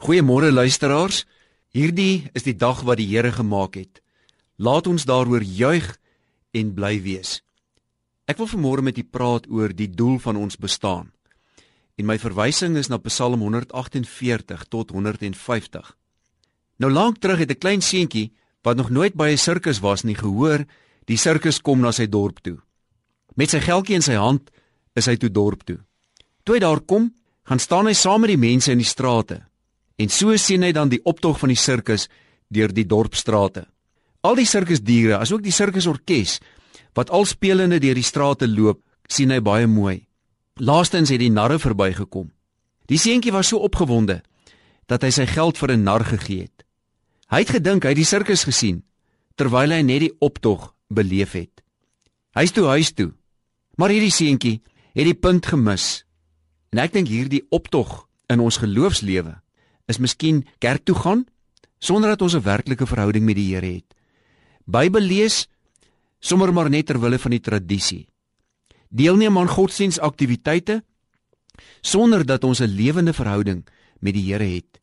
Goeiemôre luisteraars. Hierdie is die dag wat die Here gemaak het. Laat ons daaroor juig en bly wees. Ek wil vanmôre met u praat oor die doel van ons bestaan. En my verwysing is na Psalm 148 tot 150. Nou lank terug het 'n klein seentjie wat nog nooit by 'n sirkus was nie gehoor, die sirkus kom na sy dorp toe. Met sy geldjie in sy hand is hy toe dorp toe. Toe hy daar kom, gaan staan hy saam met die mense in die strate En so sien hy dan die optog van die sirkus deur die dorpstrate. Al die sirkusdiere, asook die sirkusorkes wat al spelende deur die strate loop, sien hy baie mooi. Laastens het die narre verbygekom. Die seentjie was so opgewonde dat hy sy geld vir 'n nar gegee het. Hy het gedink hy het die sirkus gesien terwyl hy net die optog beleef het. Hy's toe huis toe. Maar hierdie seentjie het die punt gemis. En ek dink hierdie optog in ons geloofslewe is miskien kerk toe gaan sonder dat ons 'n werklike verhouding met die Here het. Bybel lees sommer maar net ter wille van die tradisie. Deelneem aan godsdienstaktiwiteite sonder dat ons 'n lewende verhouding met die Here het.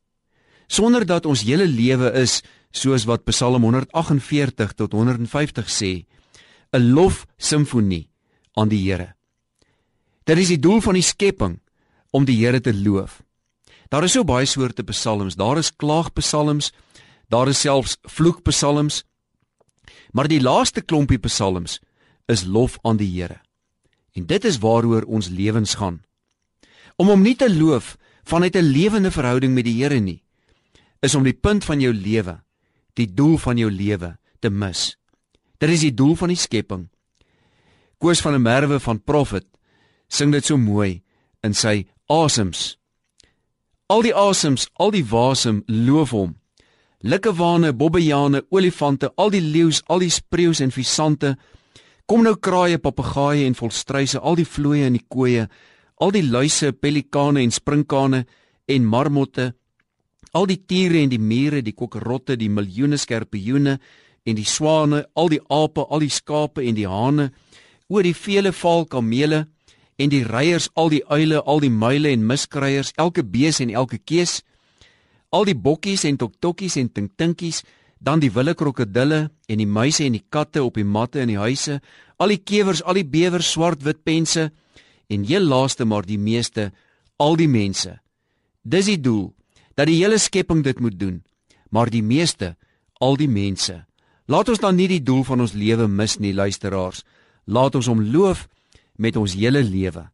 Sonder dat ons hele lewe is soos wat Psalm 148 tot 150 sê, 'n lof simfonie aan die Here. Dit is die doel van die skepping om die Here te loof. Daar is so baie soorte psalms. Daar is klaagpsalms, daar is selfs vloekpsalms. Maar die laaste klompie psalms is lof aan die Here. En dit is waaroor ons lewens gaan. Om hom nie te loof vanuit 'n lewende verhouding met die Here nie, is om die punt van jou lewe, die doel van jou lewe te mis. Dit is die doel van die skepping. Koos van 'n merwe van Prophet sing dit so mooi in sy asems Al die asems, al die wasem loof hom. Likkewane, bobbejane, olifante, al die leeu's, al die spreeus en visante, kom nou kraaie, papegaaie en volstruise, al die vlooie en die koeie, al die luise, pelikane en sprinkane en marmotte, al die tiere en die mure, die kokkerotte, die miljoene skerpioene en die swane, al die ape, al die skape en die hane, oor die vele valkamele en die reiers, al die uile, al die muile en miskryers, elke bees en elke kees, al die bokkies en toktokkies en tinktinkies, dan die wilde krokodille en die muise en die katte op die matte in die huise, al die kewers, al die bewers, swart-wit pense en heel laaste maar die meeste, al die mense. Dis die doel dat die hele skepping dit moet doen, maar die meeste, al die mense. Laat ons dan nie die doel van ons lewe mis nie, luisteraars. Laat ons hom loof met ons hele lewe.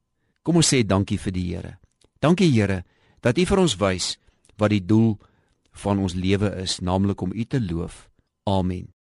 Kom ons sê dankie vir die Here. Dankie Here dat U vir ons wys wat die doel van ons lewe is, naamlik om U te loof. Amen.